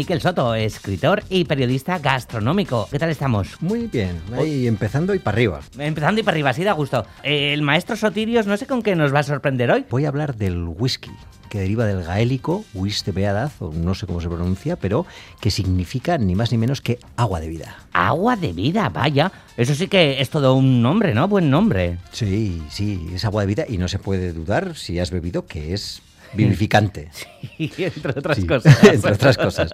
Miquel Soto, escritor y periodista gastronómico. ¿Qué tal estamos? Muy bien, ahí empezando y para arriba. Empezando y para arriba, sí da gusto. El maestro Sotirios, no sé con qué nos va a sorprender hoy. Voy a hablar del whisky que deriva del gaélico, wis de beadad, o no sé cómo se pronuncia, pero que significa ni más ni menos que agua de vida. Agua de vida, vaya. Eso sí que es todo un nombre, ¿no? Buen nombre. Sí, sí, es agua de vida y no se puede dudar si has bebido que es vivificante. Sí, entre otras cosas. entre otras cosas.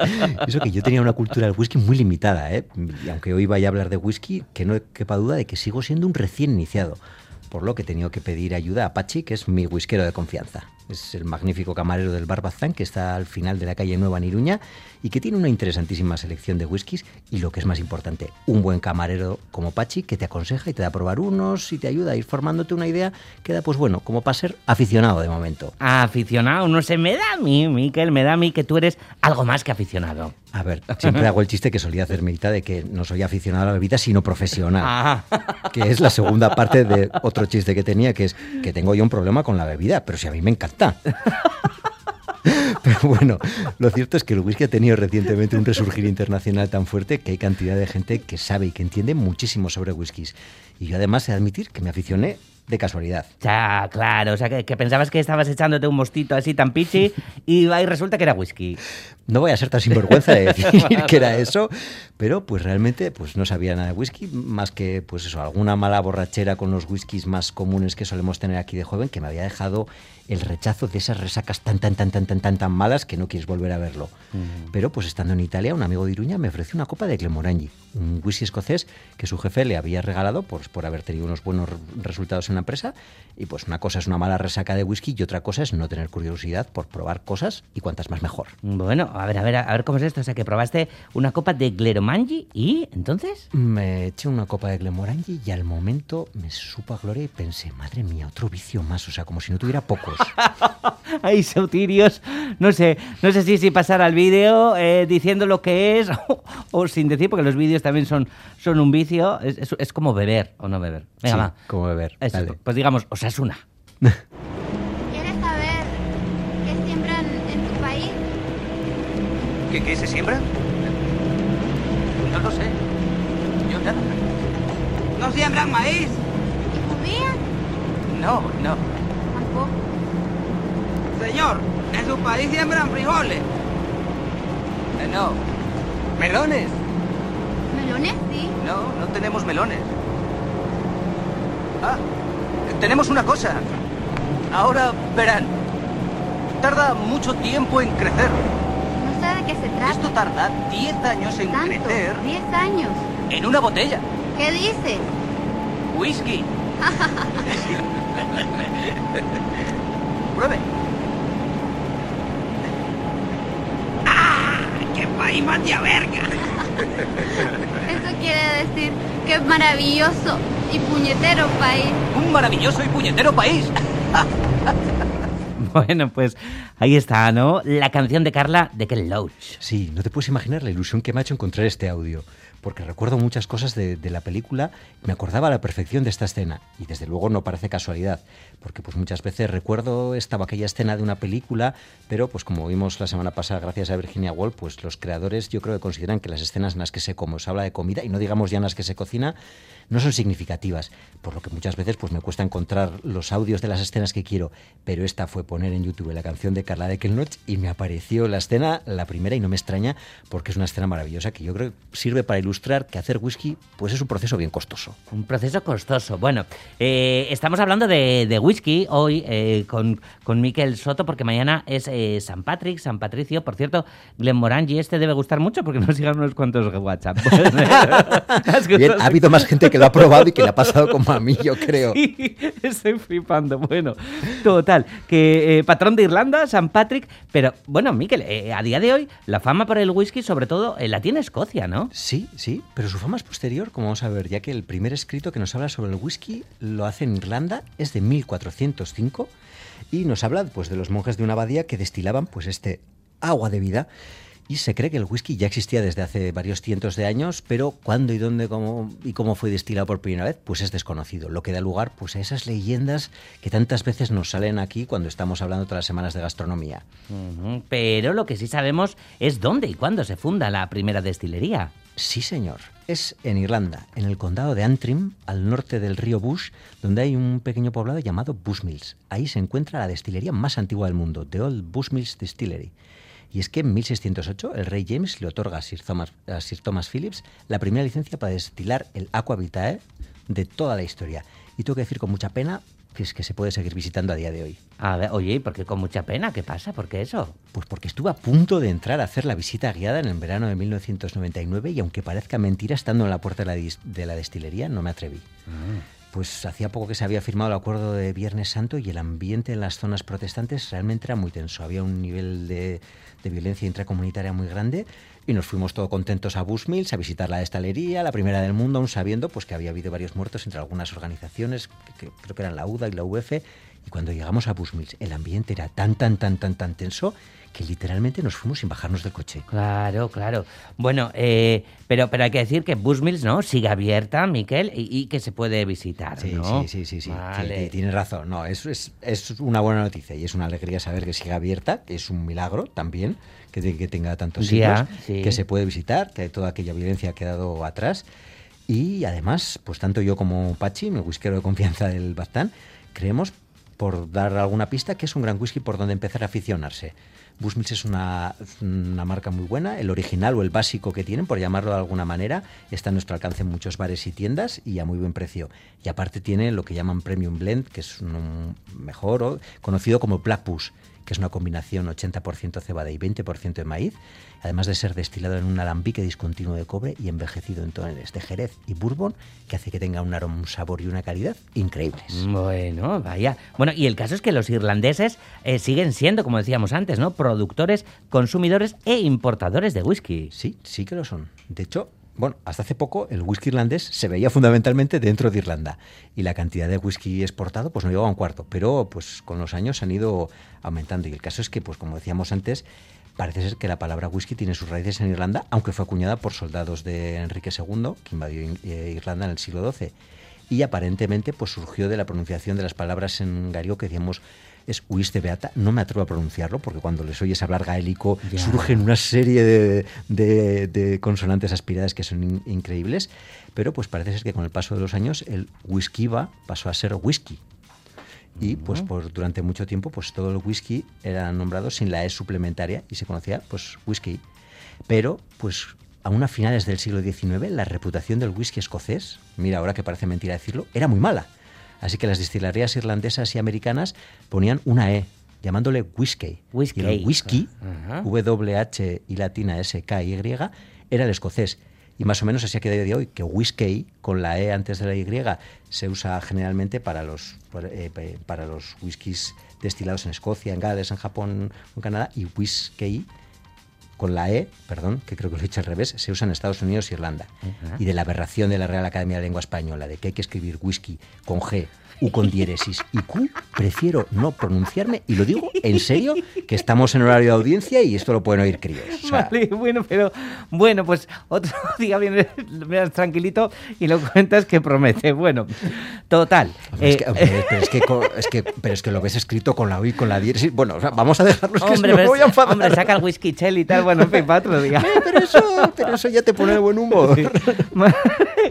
Eso que yo tenía una cultura del whisky muy limitada, ¿eh? Y aunque hoy vaya a hablar de whisky, que no quepa duda de que sigo siendo un recién iniciado. Por lo que he tenido que pedir ayuda a Pachi, que es mi whiskero de confianza. Es el magnífico camarero del Barbazán que está al final de la calle Nueva en Iruña y que tiene una interesantísima selección de whiskies y lo que es más importante, un buen camarero como Pachi que te aconseja y te da a probar unos y te ayuda a ir formándote una idea queda pues bueno, como para ser aficionado de momento. Aficionado, no sé, me da a mí, Miquel, me da a mí que tú eres algo más que aficionado. A ver, siempre hago el chiste que solía hacer Mirita de que no soy aficionado a la bebida, sino profesional. Ah. Que es la segunda parte de otro chiste que tenía, que es que tengo yo un problema con la bebida, pero si a mí me encanta. Pero bueno, lo cierto es que el whisky ha tenido recientemente un resurgir internacional tan fuerte que hay cantidad de gente que sabe y que entiende muchísimo sobre whiskies. Y yo además he de admitir que me aficioné de casualidad. Ya, claro, o sea, que, pensabas que estabas echándote un mostito así tan pichi y, y resulta que era whisky. No voy a ser tan sinvergüenza de decir que era eso, pero pues realmente pues no sabía nada de whisky, más que pues eso, alguna mala borrachera con los whiskies más comunes que solemos tener aquí de joven que me había dejado el rechazo de esas resacas tan tan tan tan tan tan tan malas que no quieres volver a verlo. Mm. Pero pues estando en Italia, un amigo de Iruña me ofreció una copa de Glenmorangie, un whisky escocés que su jefe le había regalado por, por haber tenido unos buenos resultados en la empresa. Y pues una cosa es una mala resaca de whisky y otra cosa es no tener curiosidad por probar cosas y cuantas más mejor. Bueno, a ver, a ver, a ver cómo es esto. O sea, que probaste una copa de Glenmorangie y entonces... Me eché una copa de Glenmorangie y al momento me supo a gloria y pensé, madre mía, otro vicio más. O sea, como si no tuviera pocos. Ay, Sautirios, no sé, no sé si, si pasar al vídeo eh, diciendo lo que es o, sin decir, porque los vídeos también son, son un vicio. Es, es, como beber o no beber. Venga, va. como beber. Pues digamos, o sea, es una. ¿Quieres saber qué siembran en tu país? ¿Qué, qué se siembra? No lo sé. Yo nada. ¿No siembran maíz? ¿Y judías? No, no. Tampoco. Señor, en su país siembran frijoles. Eh, no. ¿Melones? ¿Melones? Sí. No, no tenemos melones. Ah, tenemos una cosa. Ahora verán. Tarda mucho tiempo en crecer. No sé de qué se trata. Esto tarda 10 años en ¿Tanto? crecer. 10 años. En una botella. ¿Qué dice? Whisky. Pruebe. ¡Qué país más de verga! Eso quiere decir que es maravilloso y puñetero país. Un maravilloso y puñetero país. Bueno, pues ahí está, ¿no? La canción de Carla de Ken Loach. Sí, no te puedes imaginar la ilusión que me ha hecho encontrar este audio, porque recuerdo muchas cosas de, de, la película, me acordaba a la perfección de esta escena, y desde luego no parece casualidad, porque pues muchas veces recuerdo estaba aquella escena de una película, pero pues como vimos la semana pasada gracias a Virginia Woolf, pues los creadores yo creo que consideran que las escenas en las que se come, se habla de comida, y no digamos ya en las que se cocina, no son significativas, por lo que muchas veces pues me cuesta encontrar los audios de las escenas que quiero, pero esta fue poner en YouTube la canción de Carla de Kelnoch y me apareció la escena, la primera, y no me extraña porque es una escena maravillosa que yo creo que sirve para ilustrar que hacer whisky pues es un proceso bien costoso. Un proceso costoso. Bueno, eh, estamos hablando de, de whisky hoy eh, con, con Miquel Soto porque mañana es eh, San Patrick, San Patricio. Por cierto, Glenmorangie este debe gustar mucho porque nos sigan unos cuantos WhatsApp. bien, ha habido más gente que lo ha probado y que le ha pasado como a mí, yo creo. Sí, estoy flipando. Bueno, total, que eh, patrón de Irlanda, San Patrick, pero bueno, Miquel, eh, a día de hoy la fama por el whisky sobre todo la tiene Escocia, ¿no? Sí, sí, pero su fama es posterior, como vamos a ver, ya que el primer escrito que nos habla sobre el whisky lo hace en Irlanda, es de 1405 y nos habla pues de los monjes de una abadía que destilaban pues este agua de vida Y se cree que el whisky ya existía desde hace varios cientos de años, pero cuándo y dónde cómo, y cómo fue destilado por primera vez, pues es desconocido. Lo que da lugar pues, a esas leyendas que tantas veces nos salen aquí cuando estamos hablando todas las semanas de gastronomía. Pero lo que sí sabemos es dónde y cuándo se funda la primera destilería. Sí, señor. Es en Irlanda, en el condado de Antrim, al norte del río Bush, donde hay un pequeño poblado llamado Bushmills. Ahí se encuentra la destilería más antigua del mundo, The Old Bushmills Distillery. Y es que en 1608 el rey James le otorga a Sir Thomas, a Sir Thomas Phillips la primera licencia para destilar el Aqua Vitae de toda la historia. Y tengo que decir con mucha pena que es que se puede seguir visitando a día de hoy. A ver, oye, ¿y por qué con mucha pena? ¿Qué pasa? ¿Por qué eso? Pues porque estuve a punto de entrar a hacer la visita guiada en el verano de 1999 y aunque parezca mentira, estando en la puerta de la, de la destilería, no me atreví. Pues hacía poco que se había firmado el acuerdo de Viernes Santo y el ambiente en las zonas protestantes realmente era muy tenso. Había un nivel de, de violencia intracomunitaria muy grande y nos fuimos todos contentos a Bushmills a visitar la destilería, la primera del mundo, aún sabiendo pues, que había habido varios muertos entre algunas organizaciones, que, que creo que eran la UDA y la UF. Y cuando llegamos a Bushmills, el ambiente era tan, tan, tan, tan, tan tenso que literalmente nos fuimos sin bajarnos del coche. Claro, claro. Bueno, eh, pero, pero hay que decir que Bushmills, ¿no? Sigue abierta, Miquel, y, y que se puede visitar, Sí, ¿no? sí, sí, sí, sí. Vale. Sí, Tienes razón. No, es, es, es una buena noticia y es una alegría saber que sigue abierta, es un milagro también, que, te- que tenga tantos Ya, siglos, sí. que se puede visitar, que toda aquella violencia ha quedado atrás. Y además, pues tanto yo como Pachi, mi whiskero de confianza del Baztán, creemos, por dar alguna pista, que es un gran whisky por donde empezar a aficionarse. Bushmills es una, una marca muy buena, el original o el básico que tienen, por llamarlo de alguna manera, está a nuestro alcance en muchos bares y tiendas y a muy buen precio. Y aparte tiene lo que llaman Premium Blend, que es un mejor, o conocido como Black que es una combinación 80% cebada y 20% de maíz, además de ser destilado en un alambique discontinuo de cobre y envejecido en toneles de Jerez y Bourbon, que hace que tenga un aroma, un sabor y una calidad increíbles. Bueno, vaya. Bueno, y el caso es que los irlandeses eh, siguen siendo, como decíamos antes, ¿no? Productores, consumidores e importadores de whisky. Sí, sí que lo son. De hecho, bueno, hasta hace poco el whisky irlandés se veía fundamentalmente dentro de Irlanda y la cantidad de whisky exportado pues no llegaba a un cuarto, pero pues con los años han ido aumentando y el caso es que pues como decíamos antes, parece ser que la palabra whisky tiene sus raíces en Irlanda, aunque fue acuñada por soldados de Enrique II, que invadió eh, Irlanda en el siglo XII y aparentemente pues surgió de la pronunciación de las palabras en gallego que decíamos es uiste beata, no me atrevo a pronunciarlo porque cuando les oyes hablar gaélico surgen una serie de, de- de consonantes aspiradas que son in- increíbles, pero pues parece ser que con el paso de los años el whisky va pasó a ser whisky. Y pues por durante mucho tiempo pues todo el whisky era nombrado sin la E suplementaria y se conocía pues whisky. Pero pues aún a finales del siglo XIX la reputación del whisky escocés, mira ahora que parece mentira decirlo, era muy mala. Así que las destilerías irlandesas y americanas ponían una E, llamándole whisky. Whisky. Y el whisky. W-H y latina S-K-Y, era el escocés. Y más o menos así ha quedado de hoy, que whisky, con la E antes de la Y, se usa generalmente para los, por- eh, para los whiskies destilados en Escocia, en Gales, en Japón, en Canadá, y whisky con la E, perdón, que creo que lo he dicho al revés, se usa en Estados Unidos e Irlanda. Y de la aberración de la Real Academia de Lengua Española, de que hay que escribir whisky con G, U con diéresis y Q, prefiero no pronunciarme, y lo digo en serio, que estamos en horario de audiencia y esto lo pueden oír críos. O sea, Vale, bueno, pero bueno, pues otro día vienes, tranquilito y lo cuentas que promete. Bueno, total. Hombre, es eh, que- hombre, pero, es que, co- es que- pero es que lo ves escrito con la U y con la diéresis. Bueno, o sea, vamos a dejarlo, es que si hombre, no pero voy a es- enfadar. hombre, saca el whisky chel y tal, bueno, en fin, para otro día. Eh, pero, eso, pero eso ya te pone de buen humor.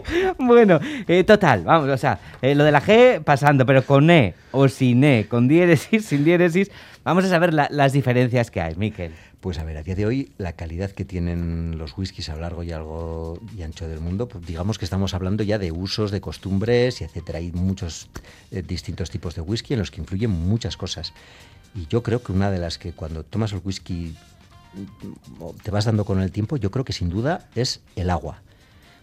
bueno, eh, total, vamos, o sea, eh, lo de la G pasando, pero con E o sin E, con diéresis, sin diéresis, vamos a saber la- las diferencias que hay, Miquel. Pues a ver, a día de hoy la calidad que tienen los whiskies a lo largo y algo y ancho del mundo, pues digamos que estamos hablando ya de usos, de costumbres y etcétera. Hay muchos eh, distintos tipos de whisky en los que influyen muchas cosas. Y yo creo que una de las que cuando tomas el whisky mm, te vas dando con el tiempo, yo creo que sin duda es el agua.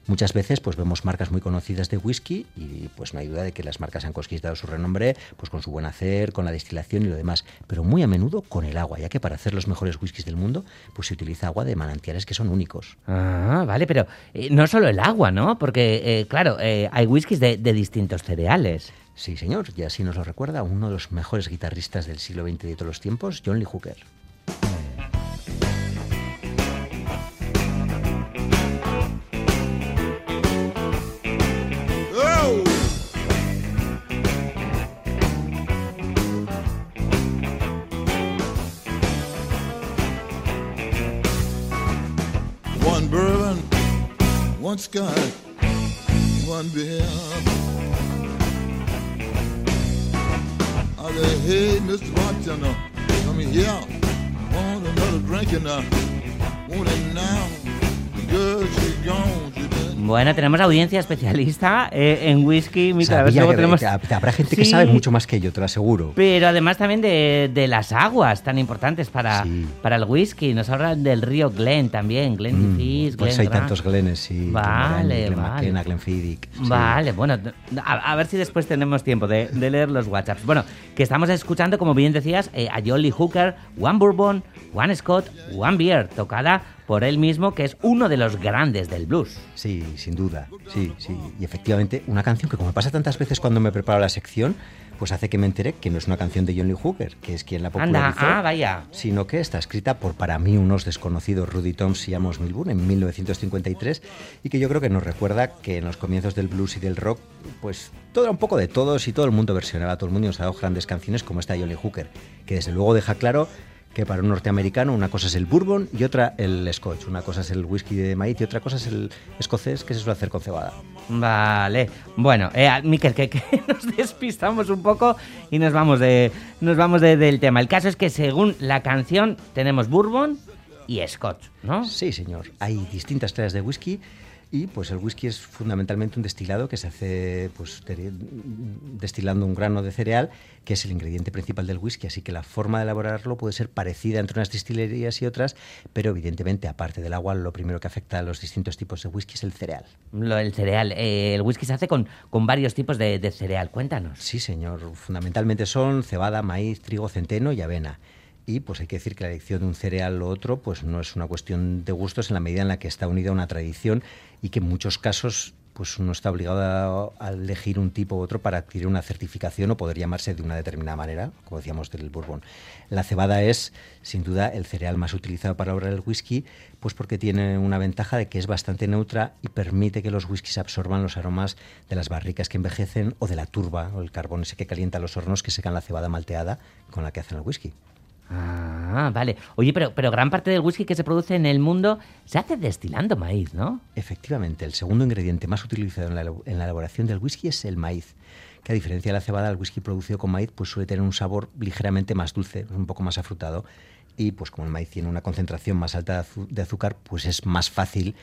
Muchas veces pues vemos marcas muy conocidas de whisky y pues no hay duda de que las marcas han conquistado su renombre pues con su buen hacer, con la destilación y lo demás, pero muy a menudo con el agua, ya que para hacer los mejores whiskies del mundo pues se utiliza agua de manantiales que son únicos. Ah, vale, pero eh, no solo el agua, ¿no? Porque, eh, claro, eh, hay whiskies de, de distintos cereales. Sí, señor, y así nos lo recuerda uno de los mejores guitarristas del siglo XX y de todos los tiempos, John Lee Hooker. one bourbon, one scotch, one beer. I said, hey, Mr. Bartender, come here. Want another drink and I want it now. The girl, she gone. Bueno, tenemos audiencia especialista eh, en whisky. Mica, a ver luego que- tenemos... que habrá gente que Sí. sabe mucho más que yo, te lo aseguro. Pero además también de, de las aguas tan importantes para, Sí. para el whisky. Nos hablan del río Glen también, Glen Mm, Fizz, pues Glen hay tantos Glenes, sí. Vale, Glen vale. McKenna, Glenfiddich. sí. Vale, bueno, a, a ver si después tenemos tiempo de, de leer los WhatsApps. Bueno, que estamos escuchando, como bien decías, eh, a Jolly Hooker, One Bourbon, One Scott, One Beer, tocada por él mismo, que es uno de los grandes del blues. Sí, sin duda. Sí, sí. Y efectivamente, una canción que como me pasa tantas veces cuando me preparo la sección, pues hace que me entere que no es una canción de John Lee Hooker, que es quien la Anda, popularizó. ah, vaya. Sino que está escrita por para mí unos desconocidos Rudy Toms y Amos Milburn en 1953 y que yo creo que nos recuerda que en los comienzos del blues y del rock, pues todo era un poco de todos y todo el mundo versionaba, todo el mundo nos ha dado grandes canciones como esta de John Lee Hooker, que desde luego deja claro que para un norteamericano una cosa es el bourbon y otra el scotch, una cosa es el whisky de maíz y otra cosa es el escocés que se suele hacer con cebada. Vale. Bueno, eh, Miquel, que, que nos despistamos un poco y nos vamos, de, nos vamos de- del tema. El caso es que según la canción tenemos bourbon y scotch, ¿no? Sí, señor. Hay distintas clases de whisky y pues el whisky es fundamentalmente un destilado que se hace pues de- destilando un grano de cereal que es el ingrediente principal del whisky, así que la forma de elaborarlo puede ser parecida entre unas destilerías y otras, pero evidentemente aparte del agua lo primero que afecta a los distintos tipos de whisky es el cereal. Lo, el cereal. Eh, el whisky se hace con, con varios tipos de, de cereal. Cuéntanos. Sí, señor. Fundamentalmente son cebada, maíz, trigo, centeno y avena. Y pues hay que decir que la elección de un cereal u otro pues no es una cuestión de gustos en la medida en la que está unida a una tradición y que en muchos casos pues uno está obligado a, elegir un tipo u otro para adquirir una certificación o poder llamarse de una determinada manera, como decíamos del bourbon. La cebada es sin duda el cereal más utilizado para elaborar el whisky, pues porque tiene una ventaja de que es bastante neutra y permite que los whiskies absorban los aromas de las barricas que envejecen o de la turba o el carbón ese que calienta los hornos que secan la cebada malteada con la que hacen el whisky. Ah, vale. Oye, pero, pero gran parte del whisky que se produce en el mundo se hace destilando maíz, ¿no? Efectivamente, el segundo ingrediente más utilizado en la, en la elaboración del whisky es el maíz, que a diferencia de la cebada, el whisky producido con maíz pues suele tener un sabor ligeramente más dulce, un poco más afrutado, y pues como el maíz tiene una concentración más alta de, azúcar, pues es más fácil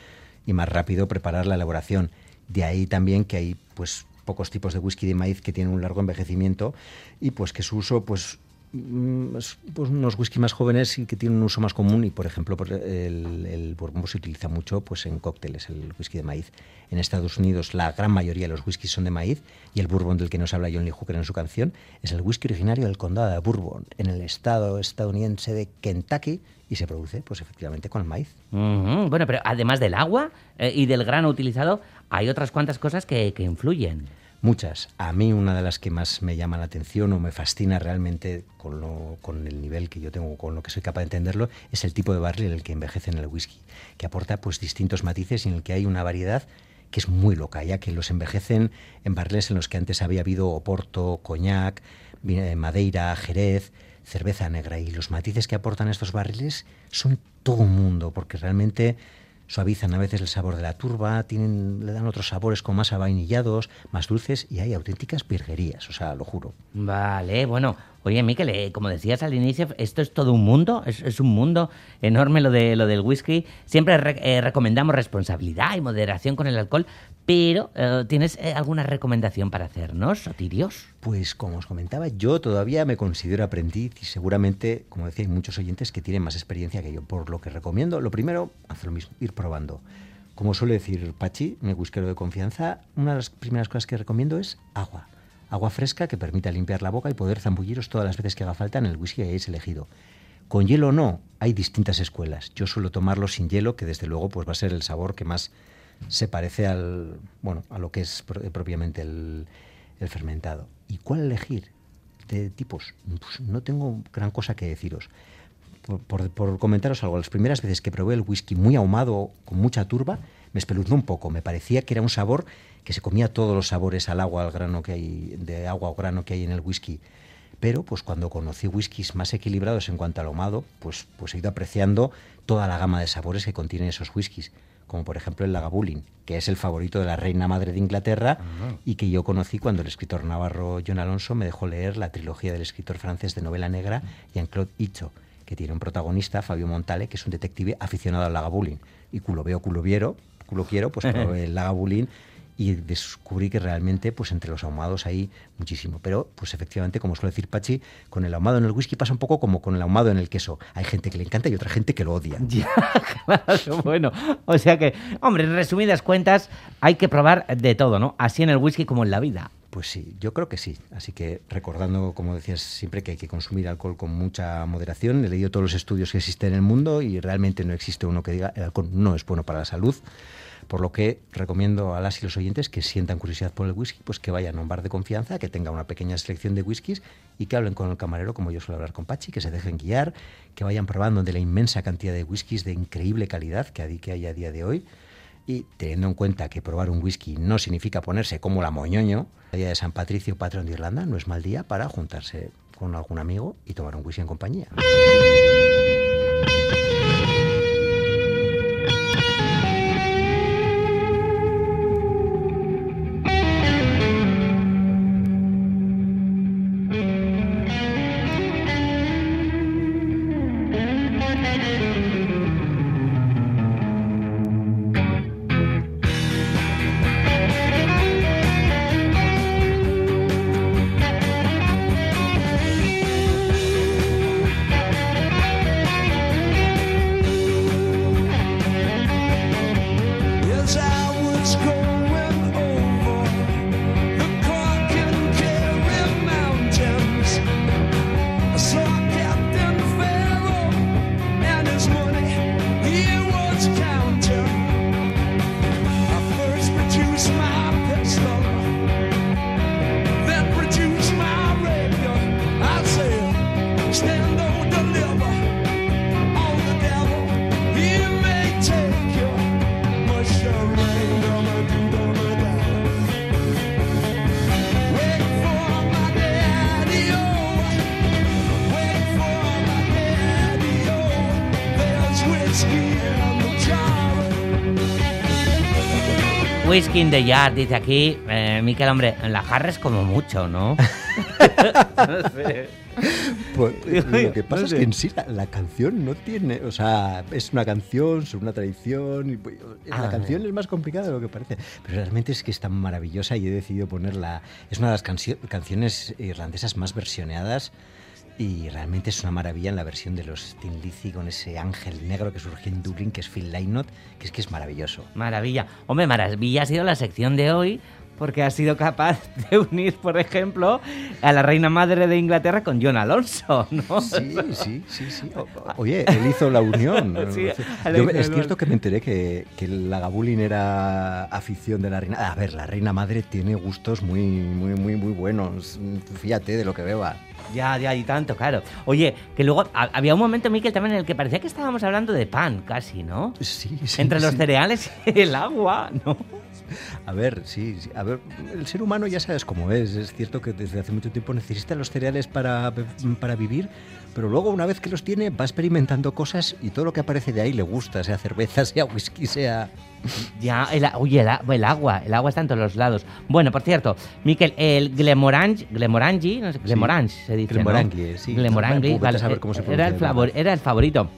y más rápido preparar la elaboración. De ahí también que hay pues pocos tipos de whisky de maíz que tienen un largo envejecimiento y pues que su uso pues es, pues unos whisky más jóvenes y que tienen un uso más común y por ejemplo el, bourbon se utiliza mucho pues en cócteles el whisky de maíz. En Estados Unidos la gran mayoría de los whiskies son de maíz y el bourbon del que nos habla John Lee Hooker en su canción es el whisky originario del condado de Bourbon en el estado estadounidense de Kentucky y se produce pues efectivamente con el maíz. Bueno, pero además del agua eh, y del grano utilizado, hay otras cuantas cosas que, que influyen. Muchas. A mí una de las que más me llama la atención o me fascina realmente con, lo- con el nivel que yo tengo, con lo que soy capaz de entenderlo, es el tipo de barril en el que envejece en el whisky, que aporta pues distintos matices y en el que hay una variedad que es muy loca, ya que los envejecen en barriles en los que antes había habido oporto, coñac, eh, madeira, jerez, cerveza negra y los matices que aportan estos barriles son todo un mundo, porque realmente suavizan a veces el sabor de la turba, tienen, le dan otros sabores como más avainillados, más dulces y hay auténticas virguerías, o sea, lo juro. Vale, bueno. Oye, Miquel, eh, como decías al inicio, esto es todo un mundo, es, un mundo enorme lo, de, lo del whisky. Siempre re- eh, recomendamos responsabilidad y moderación con el alcohol, pero eh, ¿tienes alguna recomendación para hacernos, Sotirios? Pues como os comentaba, yo todavía me considero aprendiz y seguramente, como decía, hay muchos oyentes que tienen más experiencia que yo. Por lo que recomiendo, lo primero, hacer lo mismo, ir probando. Como suele decir Pachi, mi whiskero de confianza, una de las primeras cosas que recomiendo es agua. Agua fresca que permita limpiar la boca y poder zambulliros todas las veces que haga falta en el whisky que hayáis elegido. Con hielo o no, hay distintas escuelas. Yo suelo tomarlo sin hielo, que desde luego pues va a ser el sabor que más se parece al bueno a lo que es pro- propiamente el, fermentado. ¿Y cuál elegir? De tipos, Pues no tengo gran cosa que deciros. Por, por- por comentaros algo, las primeras veces que probé el whisky muy ahumado, con mucha turba, me espeluznó un poco. Me parecía que era un sabor que se comía todos los sabores al agua, al grano que hay, de agua o grano que hay en el whisky. Pero pues cuando conocí whiskies más equilibrados en cuanto al ahumado, pues, pues he ido apreciando toda la gama de sabores que contienen esos whiskies. como por ejemplo el Lagavulin, que es el favorito de la reina madre de Inglaterra y que yo conocí cuando el escritor navarro John Alonso me dejó leer la trilogía del escritor francés de novela negra Jean-Claude Hicho, que tiene un protagonista, Fabio Montale, que es un detective aficionado al Lagavulin. Y culo veo, culo viero, culo quiero, pues probé el Lagavulin y descubrí que realmente pues entre los ahumados hay muchísimo. Pero pues efectivamente, como suele decir Pachi, con el ahumado en el whisky pasa un poco como con el ahumado en el queso. Hay gente que le encanta y otra gente que lo odia. Ya, claro, bueno. O sea que, hombre, en resumidas cuentas, hay que probar de todo, ¿no? Así en el whisky como en la vida. Pues sí, yo creo que sí. Así que recordando, como decías siempre, que hay que consumir alcohol con mucha moderación. He leído todos los estudios que existen en el mundo y realmente no existe uno que diga el alcohol no es bueno para la salud. Por lo que recomiendo a las y los oyentes que sientan curiosidad por el whisky, pues que vayan a un bar de confianza, que tenga una pequeña selección de whiskies y que hablen con el camarero, como yo suelo hablar con Pachi, que se dejen guiar, que vayan probando de la inmensa cantidad de whiskies de increíble calidad que hay a día de hoy. Y teniendo en cuenta que probar un whisky no significa ponerse como la moñoño, el día de San Patricio, patrón de Irlanda, no es mal día para juntarse con algún amigo y tomar un whisky en compañía. Whisky in the Yard, dice aquí. Eh, Miquel, hombre, en la jarra es como mucho, ¿no? no sé. Pues, lo que pasa No es que en sí la, la canción no tiene, o sea, es una canción sobre una tradición. Y, pues, Ah. la canción es más complicada de lo que parece, pero realmente es que es tan maravillosa y he decidido ponerla. Es una de las cancio- canciones irlandesas más versioneadas. Y realmente es una maravilla en la versión de los Tin Lizzy con ese ángel negro que surge en Dublín, que es Phil Lynott, que es que es maravilloso. Maravilla. Hombre, maravilla ha sido la sección de hoy porque ha sido capaz de unir, por ejemplo, a la reina madre de Inglaterra con John Alonso, ¿no? Sí, sí, sí, sí. O- Oye, él hizo la unión. Sí, Yo- es cierto que me enteré que, que la Gabulin era afición de la reina. A ver, la reina madre tiene gustos muy, muy, muy, muy buenos. Fíjate de lo que beba. Ya, ya, y tanto, claro. Oye, que luego ha- había un momento, Miquel, también en el que parecía que estábamos hablando de pan, casi, ¿no? Sí, sí. Entre los cereales y el agua, ¿no? A ver, sí, sí, a ver, el ser humano ya sabes cómo es. Es cierto que desde hace mucho tiempo necesita los cereales para, para vivir, pero luego una vez que los tiene va experimentando cosas y todo lo que aparece de ahí le gusta, sea cerveza, sea whisky, sea... Ya, el, oye, el, el agua, el agua está en todos los lados. Bueno, por cierto, Miquel, el Glemorangi, Glemorangi, no sé, Glemorangi se dice, ¿no? Glenmorangie, sí. Vale, saber cómo se era, el favor- era el favorito.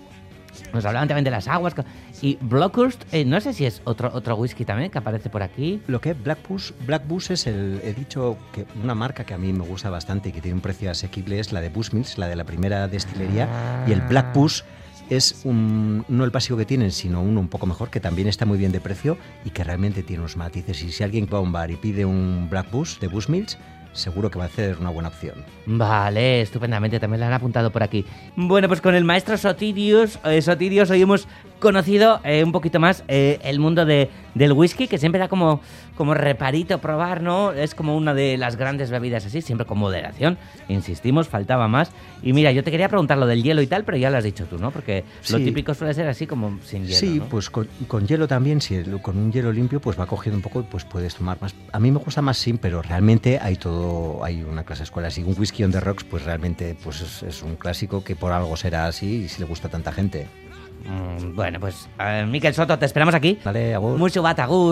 Nos hablaban también de las aguas. Y Blockhurst, eh, no sé si es otro, otro whisky también que aparece por aquí. Lo que es Black Bush, Black Bush es el, he dicho que una marca que a mí me gusta bastante y que tiene un precio asequible es la de Bushmills, la de la primera destilería. Y el Black Bush es un, no el básico que tienen, sino uno un poco mejor, que también está muy bien de precio y que realmente tiene unos matices. Y si alguien va a un bar y pide un Black Bush de Bushmills, seguro que va a ser una buena opción. Vale, estupendamente, también la han apuntado por aquí. Bueno, pues con el maestro Sotirius, eh, hoy hemos conocido eh, un poquito más eh, el mundo de, del whisky, que siempre da como, como reparito probar, ¿no? Es como una de las grandes bebidas así, siempre con moderación, insistimos, faltaba más. Y mira, yo te quería preguntar lo del hielo y tal, pero ya lo has dicho tú, ¿no? Porque lo Sí. típico suele ser así como sin hielo, sí, ¿no? pues con, con hielo también, si con un hielo limpio pues va cogiendo un poco pues puedes tomar más. A mí me gusta más sin, pero realmente hay todo, hay una clase de escuelas y un whisky on the rocks pues realmente pues es, es un clásico que por algo será así y si le gusta a tanta gente. Mm, Bueno, pues, eh, Miquel Soto, te esperamos aquí. Vale, agur. Mucho batagur.